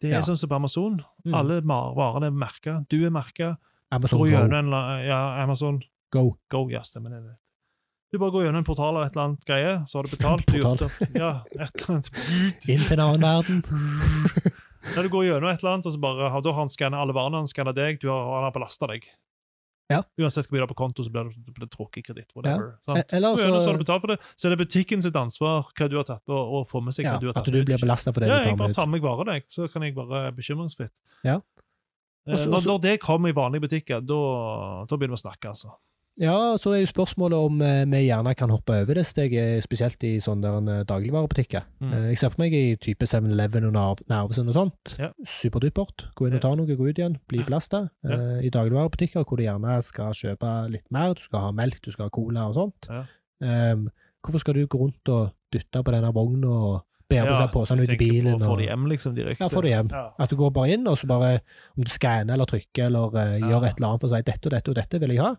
Det er Ja. sånn som på Amazon. Mm. Alle varene er merka. Du er merka. Amazon Go. en ja, Amazon Go. Go. Ja, stemmer det. Du bare går gjennom en portal eller et eller annet greie, så har du betalt. du Portal. det. Ja, et eller annet. Inn til en annen verden. Når du går gjennom et eller annet, og så bare, da har han skanna alle varene, han skanna deg, du har, han har belasta deg. Ja. Uansett hvor mye du har på konto, så blir det, det trukket kreditt. whatever. E- Eller gjennom, så har så du betalt for det. Så er det butikken sitt ansvar hva du har tatt, på, og få med seg ja, du har tatt at du blir belasta for det Ja, du jeg tar bare med ut. tar med meg varer, jeg, så kan jeg bare bekymringsfritt. Ja. Eh, Også- når, også- når det kommer i vanlige butikker, da, da begynner vi å snakke, altså. Ja, så er jo spørsmålet om eh, vi gjerne kan hoppe over det steget, spesielt i sånne eh, dagligvarebutikker. Mm. Eh, jeg ser for meg i type 7-Eleven og Narvesen og sånt. Ja. Superdupert. Gå inn og ta noe, gå ut igjen, bli belasta. Ja. I dagligvarebutikker hvor du gjerne skal kjøpe litt mer, du skal ha melk, du skal ha cola og sånt. Ja. Um, hvorfor skal du gå rundt og dytte på denne vogna og bære på seg posene ut i bilen? På og- det hjem, liksom, direkte. Ja, få det hjem. At du går bare inn, og så bare Om du skanner eller trykker eller Ja. gjør et eller annet for å si 'dette og dette og dette vil jeg ha',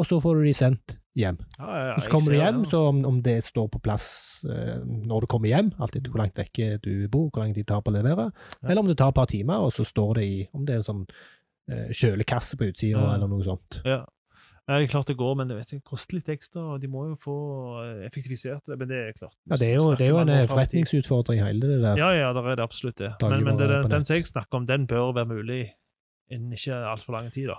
og så får du de sendt hjem. Ja, ja, ja, så kommer du hjem, det, altså. så om, om det står på plass eh, når du kommer hjem, alltid hvor langt vekke du bor, hvor lang tid det tar på å levere, Ja. eller om det tar et par timer, og så står det i Om det er en sånn eh, kjølekasse på utsida, eller noe sånt. Ja. Det er klart det går, men det, vet det koster litt ekstra, og de må jo få eh, effektivisert det. Men det er klart. Ja, det er jo, det er jo en eh, forretningsutfordring, hele det der. Ja, ja, der er det absolutt det. Men, men det, den, den som jeg snakker om, den bør være mulig innen ikke altfor lang tid, da.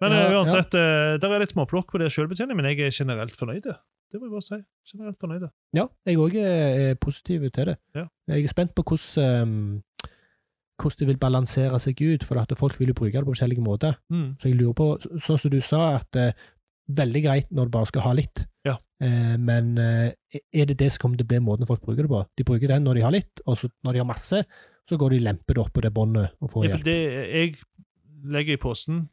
Men Ja, uansett, ja. eh, der er litt småplukk på det sjølbetjening, men jeg er generelt fornøyd. Det må jeg bare si. Generelt fornøyd. Ja, jeg òg er, er positiv til det. Ja. Jeg er spent på hvordan, um, hvordan det vil balansere seg ut, for at folk vil jo bruke det på forskjellige måter. Mm. Så jeg lurer på, så- sånn som du sa, at eh, veldig greit når du bare skal ha litt, Ja. eh, men eh, er det det som kommer til å bli måten folk bruker det på? De bruker den når de har litt, og så når de har masse, så går de lempet lemper det opp på det båndet og får Ja, for hjelp. det jeg legger i posten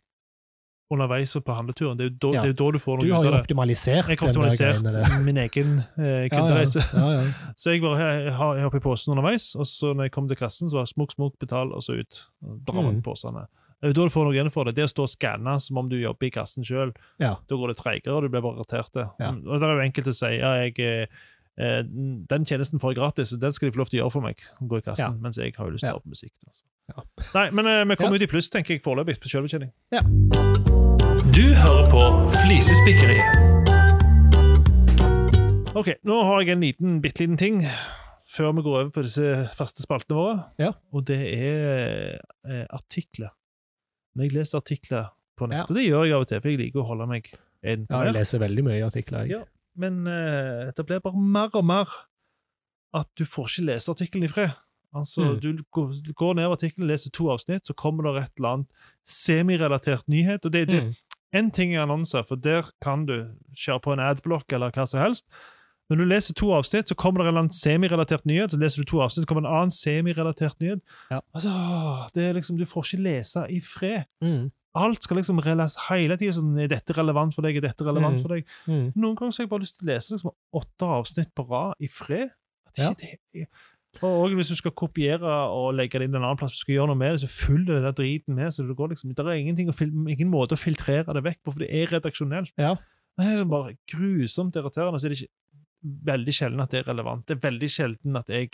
underveis på handleturen, det er jo da, Ja. det er jo da du får noe ut av det. optimalisert Jeg har den optimalisert den der. min egen eh, Ja, ja, kundereise. ja, ja. Så jeg bare jeg har jeg har oppi posen underveis, og så når jeg kom til kassen, så var det smokk, smukk, betal, og så ut. Og Mm. posene. Det jo Da du får noe igjen for det. Det å stå og skanne som om du jobber i kassen sjøl, Ja. da går det treigere, og du blir bare irritert. Ja. Og det er jo enkelte som sier ja, jeg, eh, eh, den tjenesten får jeg gratis, og den skal de få lov til å gjøre for meg, gå i kassen, Ja. mens jeg har jo lyst til å ha høre på musikk. Ja. Nei, men eh, vi kommer Ja. ut i pluss, tenker jeg, foreløpig, på selvbetjening. Du hører på Flisespikkeri. Ok, nå har jeg en liten, bitte liten ting før vi går over på disse faste spaltene våre. Ja. Og det er eh, artikler. Når jeg leser artikler på nett, Ja. og det gjør jeg av og til, for jeg liker å holde meg en på ja, jeg leser veldig mye artikler. Jeg. Ja. Men eh, det blir bare mer og mer at du får ikke lese artikkelen i fred. Altså, Mm. Du går, ned ned artikkelen, leser to avsnitt, så kommer det et eller annet semirelatert nyhet. og det, det, Mm. En ting er annonser, for der kan du kjøre på en adblock eller hva som helst. Når du leser to avsnitt, så kommer det en annen semirelatert nyhet. Så leser du to avsnitt, så kommer en annen semirelatert nyhet. Ja. Altså, åh, det er liksom, Du får ikke lese i fred. Mm. Alt skal liksom hele tida sånn Er dette relevant for deg? Er dette relevant Mm. for deg? Mm. Noen ganger så har jeg bare lyst til å lese liksom åtte avsnitt på rad i fred. At Ja. det, og også hvis du skal kopiere og legge det inn en annen plass, du skal gjøre noe med det, så følger det der driten med. så Det går liksom, det er ingen måte å filtrere det vekk på, for det er redaksjonelt. Ja. Det er liksom bare grusomt irriterende. Så er det ikke veldig sjelden at det er relevant. Det er veldig sjelden at jeg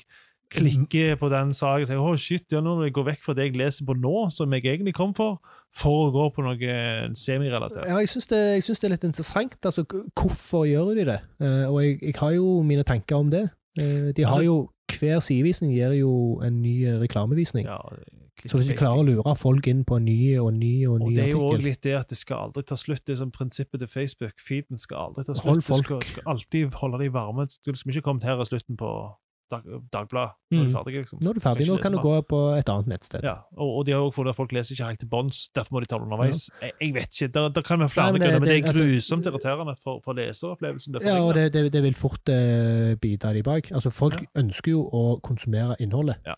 klikker på den saken og tenker oh, shit, ja, nå må jeg gå vekk fra det jeg leser på nå, som jeg egentlig kom for, for å gå på noe semirelatert. Ja, jeg syns det, det er litt interessant. Altså, hvorfor gjør de det? Eh, og jeg, jeg har jo mine tanker om det. Eh, de har Altså- jo Hver sidevisning gir jo en ny eh, reklamevisning. Ja, Så hvis du klarer å lure folk inn på en ny og ny og Og ny det er jo også litt det at det skal aldri ta slutt. Det er som prinsippet til Facebook. Feeden skal aldri ta slutt. Hold Du skal, skal alltid holde dem varme. Du skal liksom ikke komme her i slutten på dag, Dagbladet når du Mm. er ferdig. liksom. Nå er ferdig, nå kan du gå på et annet nettsted. Ja, og, og de har også folk leser ikke helt til bunns, derfor må de ta det underveis. Jeg, jeg vet ikke, det, kan være flere grunner, men det er grusomt altså- grusomt irriterende for, for leseropplevelsen. Ja, og det, det, det vil fort uh, bite de bak. Altså, folk ønsker jo å konsumere innholdet, Ja.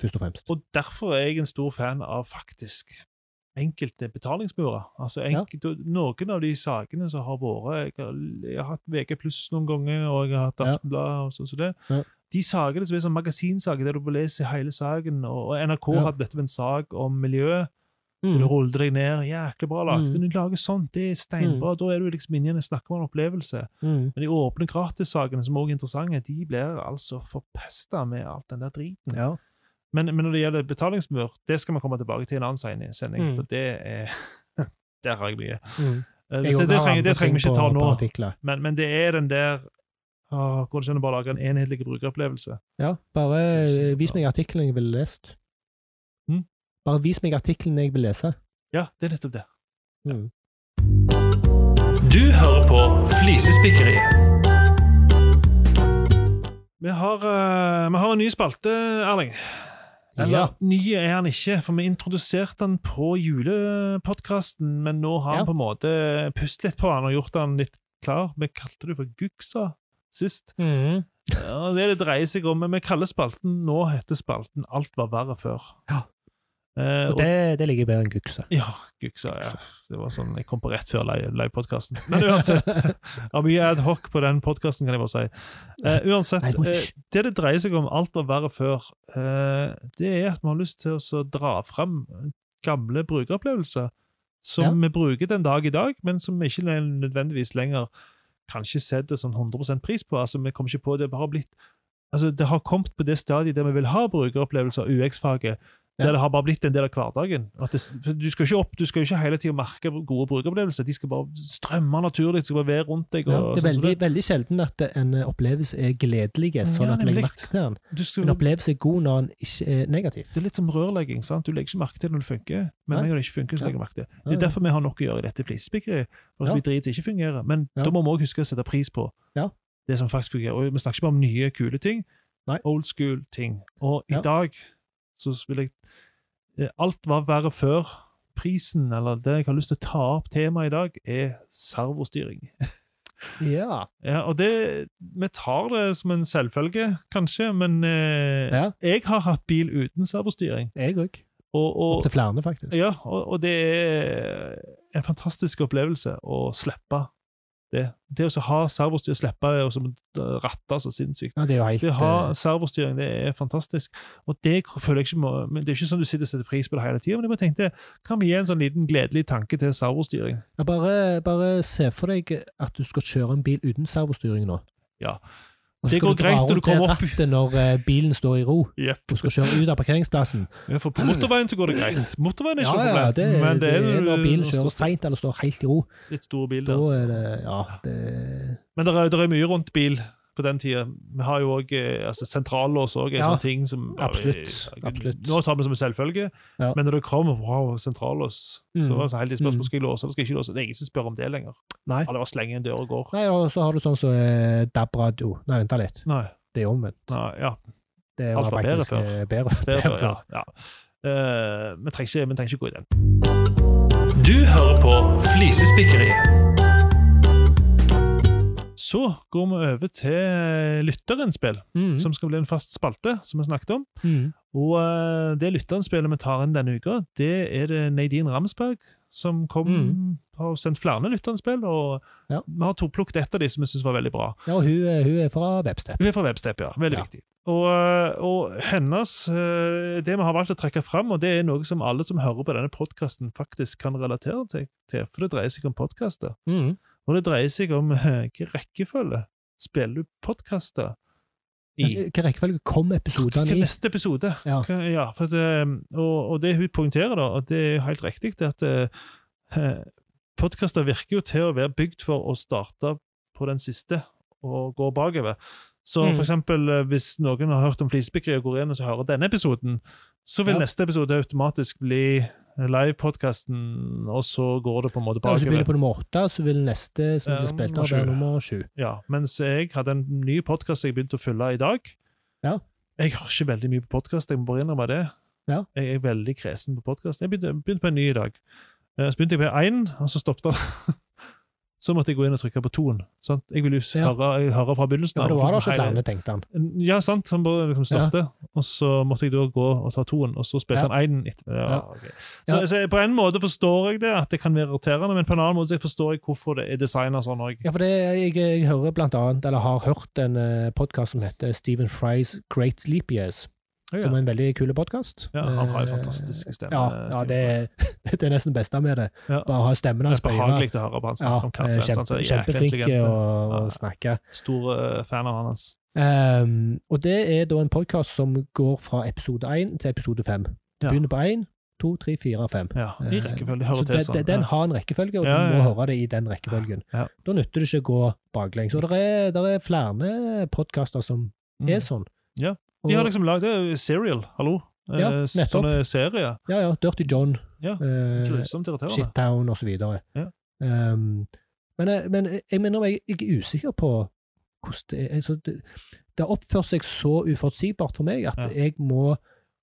først og fremst. Og derfor er jeg en stor fan av faktisk enkelte betalingsmurer. Altså Ja. Noen av de sakene som har vært Jeg har, jeg har hatt VG pluss noen ganger, og jeg har hatt Ja. Aftenbladet og sånn som det. Ja. De sakene som er sånn magasinsaker der du får lese hele saken, og, NRK Ja. hadde dette med en sak om miljøet. Mm. Du ruller deg ned. Jæklig bra lagt. Mm. Du lager sånt, det er steinbra. Da er du liksom inne igjen og snakker om en opplevelse. Mm. Men de åpne gratissakene, som også er interessante, de blir altså forpesta med alt den der driten. Ja. Men, men når det gjelder betalingsmur, det skal vi komme tilbake til i en annen sending. Mm. For det er Der har jeg mye. Mm. Eh, Det, det, trenger, det trenger vi ikke ta nå, men, men det er den der Går det ikke an å bare lage en enhetlig brukeropplevelse? Ja, bare vis meg artikkelen jeg ville lest. Mm. Bare vis meg artikkelen jeg vil lese. Ja, det er nettopp det. Mm. Du hører på Flisespikkeri. Vi har, uh, vi har en ny spalte, Erling. Eller, Ja. ny er han ikke, for vi introduserte han på julepodkasten, men nå har han Ja. på en måte pustet litt på han og gjort han litt klar. Vi kalte det for Guksa sist. Mm. Ja, det det dreier seg om, men vi kaller spalten Nå heter spalten Alt var verre før. Ja. Eh, Og det, det ligger bedre enn Guksa. ja, Guksa, ja. Det var sånn, Jeg kom på rett før live- livepodkasten. Men uansett. Har mye ad hoc på den podkasten, kan jeg bare si. Eh, uansett, eh, det det dreier seg om, alt var verre før, eh, det er at vi har lyst til å dra fram gamle brukeropplevelser som Ja. vi bruker den dag i dag, men som vi ikke nødvendigvis lenger kanskje setter sånn 100% pris på. Altså, vi kommer ikke på det, bare blitt Altså, Det har kommet på det stadiet der vi vil ha brukeropplevelser, UX-faget, der det har bare blitt en del av hverdagen. At det, du skal ikke jo ikke hele tida merke gode brukeropplevelser. De skal bare strømme naturlig. De skal bare være rundt deg. Ja, det er sånn veldig, veldig sjelden at en opplevelse er gledelig, sånn Ja, at du legger merke til den. Skal, En opplevelse er god når den ikke er negativ. det er litt som rørlegging. sant? Du legger ikke merke til når det funker, men når det ikke funker, så legger du merke til det. Er derfor vi har nok å gjøre i dette flisespikkeriet. Og Ja. blir drit ikke fungerer. Men da må vi òg huske å sette pris på Ja. det som faktisk fungerer. Og vi snakker ikke bare om nye, kule ting. Nei. Old school ting. Og i dag så vil jeg eh, Alt var verre før. Prisen, eller det jeg har lyst til å ta opp temaet i dag, er servostyring. Ja. Ja, og det Vi tar det som en selvfølge, kanskje, men eh, Ja. jeg har hatt bil uten servostyring. Jeg òg. Opptil flere, faktisk. ja, og, og det er en fantastisk opplevelse å slippe det. Det å ha servostyr, slippe så ratte så sinnssykt. Ja, det er jo helt Det å ha eh, servostyring, det er fantastisk. Og det føler jeg ikke må, men Det er ikke sånn du sitter og setter pris på det hele tida, men jeg bare tenkte, kan vi gi en sånn liten gledelig tanke til servostyring? ja, bare, bare se for deg at du skal kjøre en bil uten servostyring nå. Ja. Det går greit når du det kommer opp- rattet når eh, bilen står i ro. Yep. Du skal kjøre ut av parkeringsplassen. Ja, for på motorveien så går det greit. Motorveien er ikke Ja, ja, det, men det, er når bilen kjører seint eller står helt i ro. Litt store bil Da der. er det Ja, det Men det er, det er mye rundt bil på den tida. Vi har jo òg altså, sentrallås òg, en Ja, sånn ting som absolutt, absolutt. Nå tar vi det som en selvfølge, Ja. men når det kommer wow, sentrallås, så er var det så helt spørsmål Mm. skal jeg låse eller skal jeg ikke låse. Det er ingen som spør om det lenger. Nei. Alle bare slenger en dør og går. Nei, og så har du sånn som eh, DAB-radio. Nei, vent litt. Nei. Det er omvendt. Nei ja, Det Alt var bedre faktisk, før. eh, bedre, bedre er, ja, før. ja. Eh, vi, trenger ikke, vi trenger ikke gå i den. Du hører på Flisespikkeri. Så går vi over til lytterinnspill, Mm. som skal bli en fast spalte, som vi snakket om. Mm. Og uh, det lytterinnspillet vi tar inn denne uka, det er det Nadine Ramsberg som kom, Mm. har sendt flere lytterinnspill. Og Ja. vi har to plukket ett av de som vi syns var veldig bra. Ja, og hun, er- hun er fra Webstep. Hun er fra Webstep, ja. Veldig Ja. viktig. Og, eh, og hennes eh, Det vi har valgt å trekke fram, og det er noe som alle som hører på denne podkasten, faktisk kan relatere til, til, for det dreier seg om podkaster. Mm. Og det dreier seg om eh, hvilken rekkefølge spiller du podkaster i. Hvilken rekkefølge kom episodene i? Hvilken neste episode? Ja. Hva- ja for at, eh, og, og det hun poengterer, da, og det er jo helt riktig, det at eh, podkaster virker jo til å være bygd for å starte på den siste og gå bakover. Så Mm. for eksempel, eh, hvis noen har hørt om flisespikkeri og går inn og så hører denne episoden, så vil Ja. neste episode automatisk bli livepodkasten, og så går det på en måte Ja, Så begynner bakover. på nummer åtte, så vil neste som blir spilt av, være nummer sju. Ja, mens jeg hadde en ny podkast jeg begynte å fylle i dag. Ja. Jeg har ikke veldig mye på podkast, jeg må bare innrømme det. Ja. Jeg er veldig kresen på podkast. Jeg begynte, begynte på en ny i dag. Eh, Så begynte jeg på én, og så stoppet det. Så måtte jeg gå inn og trykke på toen. Sant? Jeg vil jo Ja. høre, jeg hører fra begynnelsen Ja, for det var da ikke flere, tenkte han. Ja, sant. Han bare liksom stoppet. Og så måtte jeg da gå og ta toen, og så spilte Ja. han én etterpå. Ja, okay. så, Ja. så på en måte forstår jeg det, at det kan være irriterende, men på en annen måte så forstår jeg hvorfor det er designet sånn òg. Ja, for det, jeg, jeg hører blant annet, eller har hørt en uh, podkast som heter Stephen Fries Great Leap Years, som er en veldig kul podkast. Ja, han har jo fantastiske stemmer. Ja, ja det, er- det er nesten det beste med det. Ja. Bare ha stemmen hans på øret. behagelig å høre på han snakke om eh, helst. Kjempe, er jæklig kjempeflink å, snakke. Stor eh, fan av hans. Um, og det er da en podkast som går fra episode 1 til episode 5. Du Ja. begynner på 1, 2, 3, 4, 5. Ja, I Eh, rekkefølge. Hører til sånn. Den, den har en rekkefølge, og Ja, du må høre det i den rekkefølgen. Ja. Da nytter det ikke å gå baklengs. Og det er, der er flere podkaster som Mm. er sånn. Og, De har liksom lagd er Serial, hallo? Eh, Ja, nettopp. Sånne serier. Ja, ja. Dirty John, Ja, eh. Shittown osv. Ja. Um, men, jeg- men jeg mener jeg, jeg er usikker på hvordan det er altså, det, det har oppført seg så uforutsigbart for meg at Ja. jeg må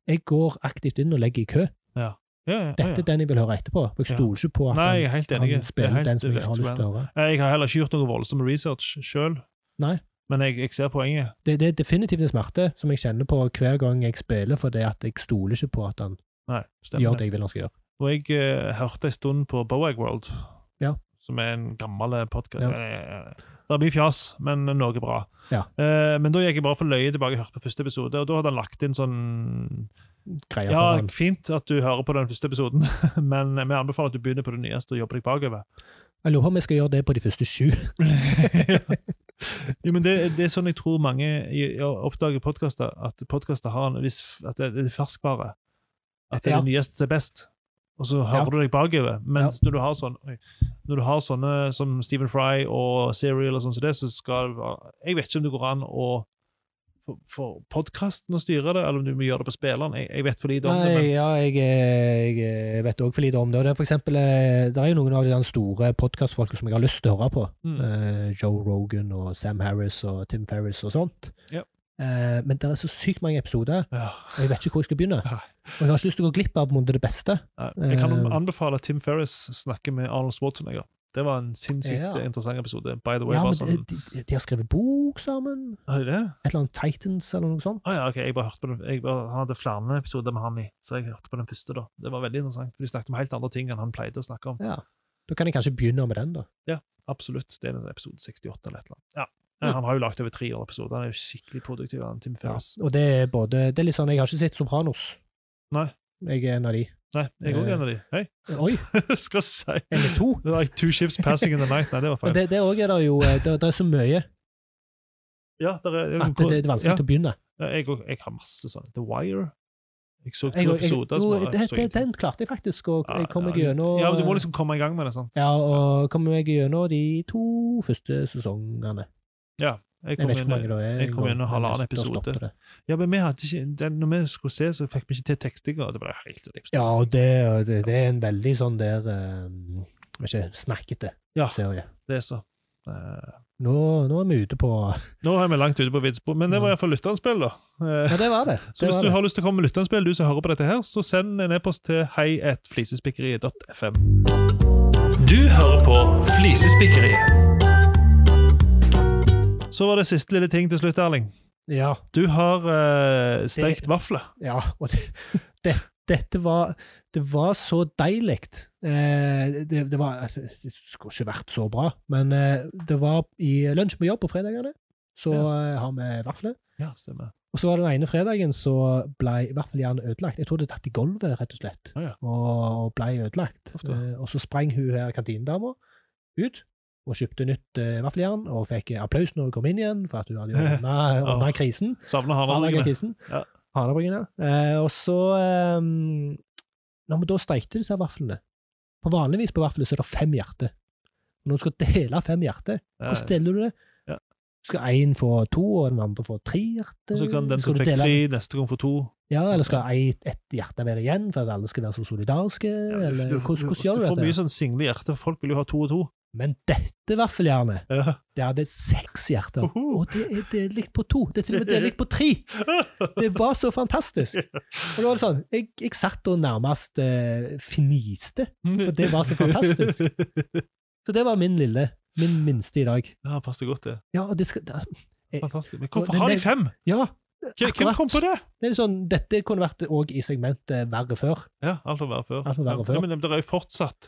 Jeg går aktivt inn og legger i kø. Ja, ja, Dette ja. er den jeg vil høre etterpå. For jeg stoler ikke på at Nei, jeg er helt enig. han spiller er den som jeg har lyst til å høre. Jeg har heller ikke gjort noe voldsom research sjøl. Men jeg, jeg ser poenget. Det, det er definitivt en smerte som jeg kjenner på hver gang jeg spiller, for det at jeg stoler ikke på at han Nei, gjør det. jeg vil han skal gjøre. Og jeg uh, hørte en stund på Boag World, Ja. som er en gammel podkast. Ja. Det er mye fjas, men noe bra. Ja. Uh, men da gikk jeg bare for løye tilbake og hørte på første episode, og da hadde han lagt inn sånn Greier Ja, for han. fint at du hører på den første episoden, men vi anbefaler at du begynner på det nyeste og jobber deg bakover. Jeg lurer på om jeg skal gjøre det på de første sju. jo, men det, det er sånn jeg tror mange oppdager podkaster, at podkaster har en viss At det er ferskvare. At det er Ja. det nyeste som er best. Og så hører Ja. du deg bakover. Mens når du har sånn Når du har sånne som Stephen Fry og Serial og sånn som det, så skal Jeg vet ikke om det går an å for, podkasten å styre det, eller om du må gjøre det på spilleren. Jeg, jeg vet for lite om det. Men ja, jeg, eh, jeg vet òg for lite om det. Og det er for eksempel, eh, det er jo noen av de store podkastfolka som jeg har lyst til å høre på. Mm. Uh, Joe Rogan og Sam Harris og Tim Ferris og sånt. Ja. Uh, men det er så sykt mange episoder, ja. og jeg vet ikke hvor jeg skal begynne. Ja. Og jeg har ikke lyst til å gå glipp av det beste. Nei, Jeg kan anbefale anbefale Tim Ferris snakke med Arnold Schwarzenegger. Det var en sinnssykt Ja. interessant episode. By the way, Ja, men sånn, de, de, har skrevet bok sammen. Har de det? Et eller annet Titans eller noe sånt. Ah, ja, ok, jeg bare hørte på den. Jeg bare, han hadde flere episoder med han i, så jeg hørte på den første. da. Det var veldig interessant. De snakket om helt andre ting enn han pleide å snakke om. Ja. Da kan jeg kanskje begynne med den, da. Ja, Absolutt. Det er episode 68 eller et eller annet. Ja. Ja, Han har jo lagd over 300 episoder. Han er jo skikkelig produktiv. han Tim Ja. Og det er både Det er litt sånn, jeg har ikke sett Sopranos. Nei. Jeg er en av de. Nei, jeg er òg en av de. Hei, Oi, skal si. eller to. Det er like two ships passing in the night. Nei, det var Men feil. det, det er det jo eh, det, det er så mye Ja, der er, at det, er vanskelig ja, å begynne. ja, jeg, jeg har masse sånn. The Wire. Jeg så to Jeg, jeg, episoder. jo, det, det, den klarte jeg faktisk, og Ja, jeg kom meg ja, gjennom Ja, men du må liksom komme i gang med det. sant? Ja, og kom meg gjennom de to første sesongene. Jeg Jeg kom ikke inn, det jeg kom inn og halvannen episode. ja, men vi hadde ikke, den, når vi skulle se, så fikk vi ikke til tekstinga. Det ble helt jeg Ja, og det, det, det er en veldig sånn der um, ikke, snakkete Ja. serie. Det er så. Uh, Nå, nå er vi ute på nå er vi langt ute på vidspor, men det var iallfall lytterspill, da. Uh, Ja, det var det. så hvis du det. har lyst til å komme med lytterspill, du som hører på dette her, så send en e-post til hei1flisespikkeriet.fm. Du hører på Flisespikkeriet. Så var det siste lille ting til slutt, Erling. Ja. Du har uh, stekt vafler. Ja, og det, det, dette var Det var så deilig. Eh, det, det var altså, Det skulle ikke vært så bra, men eh, det var i lunsj på jobb på fredagene. Så eh, har vi vafler. Ja, stemmer. Og så var den ene fredagen så ble vaffeljernet ødelagt. Jeg tror det tatt i gulvet, rett og slett. Å ja. Og ble ødelagt. Eh, og så sprang hun her kantinedama ut og kjøpte nytt uh, vaffeljern, og fikk applaus når hun kom inn igjen, for at hun hadde ordna krisen. Savner Hanabryggene. Ja. Hanabryggene. Uh, og så um, Når vi da steikte disse vaflene på Vanligvis på vafler så er det fem hjerter. Når du skal dele fem hjerter, hvordan deler du det? Ja. Skal én få to, og den andre få tre hjerter? Og så kan den som fikk dele- tre, neste gang få to. Ja, eller skal ett et hjerte være igjen, for at alle skal være så solidariske? Ja, du- eller du- hvordan, du- hvordan gjør Du du får dette? mye sånn single hjerte, folk vil jo ha to og to. Men dette vaffeljernet, Ja. det hadde seks hjerter. Og det er delt på to. Det er til og med delt på tre! Det var så fantastisk. Og det var sånn, jeg, jeg satt og nærmest eh, fniste, for det var så fantastisk. Så det var min lille, min minste i dag. Ja, passer godt, det. Ja, og det skal da- Fantastisk. Men hvorfor har de fem? Ja, Hvem kom på det? Det sånn, dette kunne vært òg i segmentet verre før. Ja, alt var verre før. Alt var verre Ja, før. men det er jo fortsatt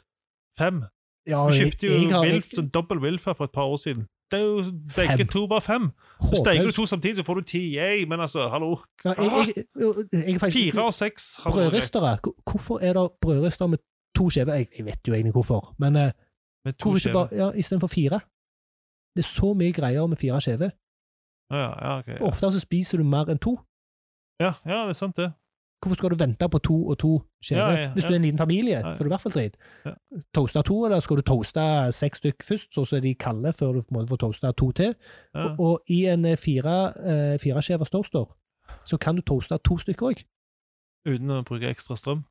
fem. Ja, du kjøpte jo jeg Wilf, ikke... dobbel Wilf for et par år siden. Det er jo begge Fem. to bare fem. Så. Steiker du to samtidig, så får du ti. Yay, men altså, hallo. Ja, jeg, jeg, jeg, jeg faktisk Fire og seks. Brødristere. Hvorfor er det brødrister med to skjever? Jeg, jeg vet jo egentlig hvorfor, men Med to hvorfor ikke bare ja, istedenfor fire? Det er så mye greier med fire skjever. Ja, ja, okay, ja. Ofte så spiser du mer enn to. ja, ja, det er sant, det. Hvorfor skal du vente på to og to skjever? Ja, ja, Hvis du er en liten familie, så er det i hvert fall drit. Ja. Toaste to, eller skal du toaste seks stykk først, så er de kalde før du får toaste to til? Ja. Og, og i en eh, fire, eh, fire toaster, så kan du toaste to stykker òg. Uten å bruke ekstra strøm.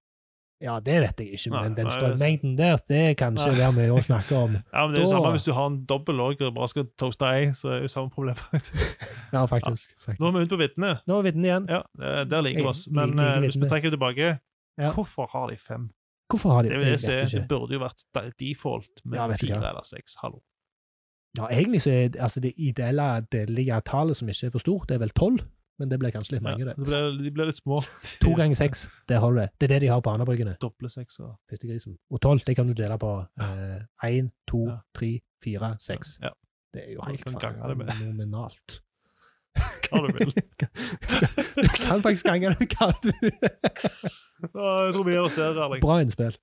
Ja, det vet jeg ikke, men den nei, er strømmengden der, det kan ikke det være mye å snakke om. Ja, men det er jo Da- samme hvis du har en dobbel og bare skal toaste ei, så er det jo samme problem. faktisk. Ja, faktisk. Ja. Nå er vi ute på viddene. Nå er vi inne igjen. Ja, der liker vi oss. Men liker eh, hvis vi trekker tilbake, Ja. hvorfor har de fem? Hvorfor har de Det, vil jeg si, vet det burde jo vært default med Ja, fire eller seks. Hallo. Ja, egentlig så er det- altså, det ideelle delelige tallet som ikke er for stort, det er vel tolv, men det ble kanskje litt mange, Ja, det. det ble, de ble litt små. To ganger seks, der har du det. Det er det de har på Anabryggene. Doble og Fyttegrisen. Og tolv, det kan du dele på én, to, tre, fire, seks. Det er jo helt sånn fenomenalt. hva du vil. Du kan faktisk gange det hva du Ja, Jeg tror vi gir oss der, Erling. Bra innspill.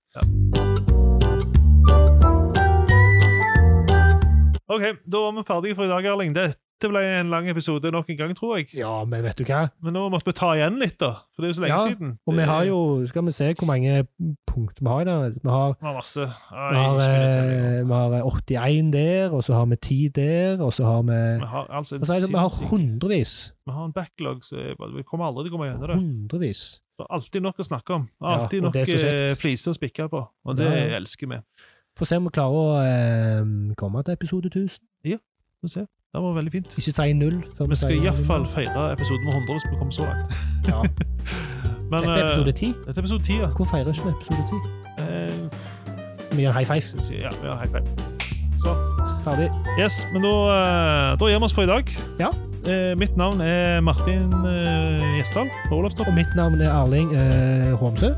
OK, da var vi ferdige for i dag, Erling. Dette ble en lang episode nok en gang, tror jeg. Ja, men vet du hva? Men nå måtte vi ta igjen litt, da. For det er jo så lenge Ja, siden. Og vi har jo Skal vi se hvor mange punkt vi har i den? Vi har Vi har masse. Ai, Vi har, eh, vi har 81 der, og så har vi 10 der, og så har vi Vi har altså en Hva? Vi har hundrevis. Vi har en backlog, så vi kommer aldri til å komme gjennom det. Hundrevis. Det er alltid nok å snakke om. Alltid ja, nok eh, fliser å spikke på. Og det Ja, ja. elsker vi. Får se om vi klarer å eh, komme til episode 1000. Ja, får se. Det var veldig fint. Ikke si null før Vi skal iallfall feire episoden med 100 hvis vi kommer så langt. Ja. Men, Dette er eh, episode 10. Dette er episode 10, ja. Hvor feirer ikke vi episode 10? Eh, Vi gjør en high five. ja, vi gjør high five. Så, Ferdig. yes, men da, eh, da gir vi oss for i dag. Ja. Eh, mitt navn er Martin eh, Gjesdal fra Olavstorp. Og mitt navn er Erling eh, Håmsø.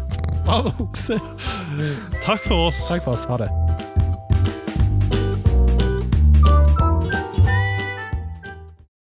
Takk for oss. Takk for oss. Ha det.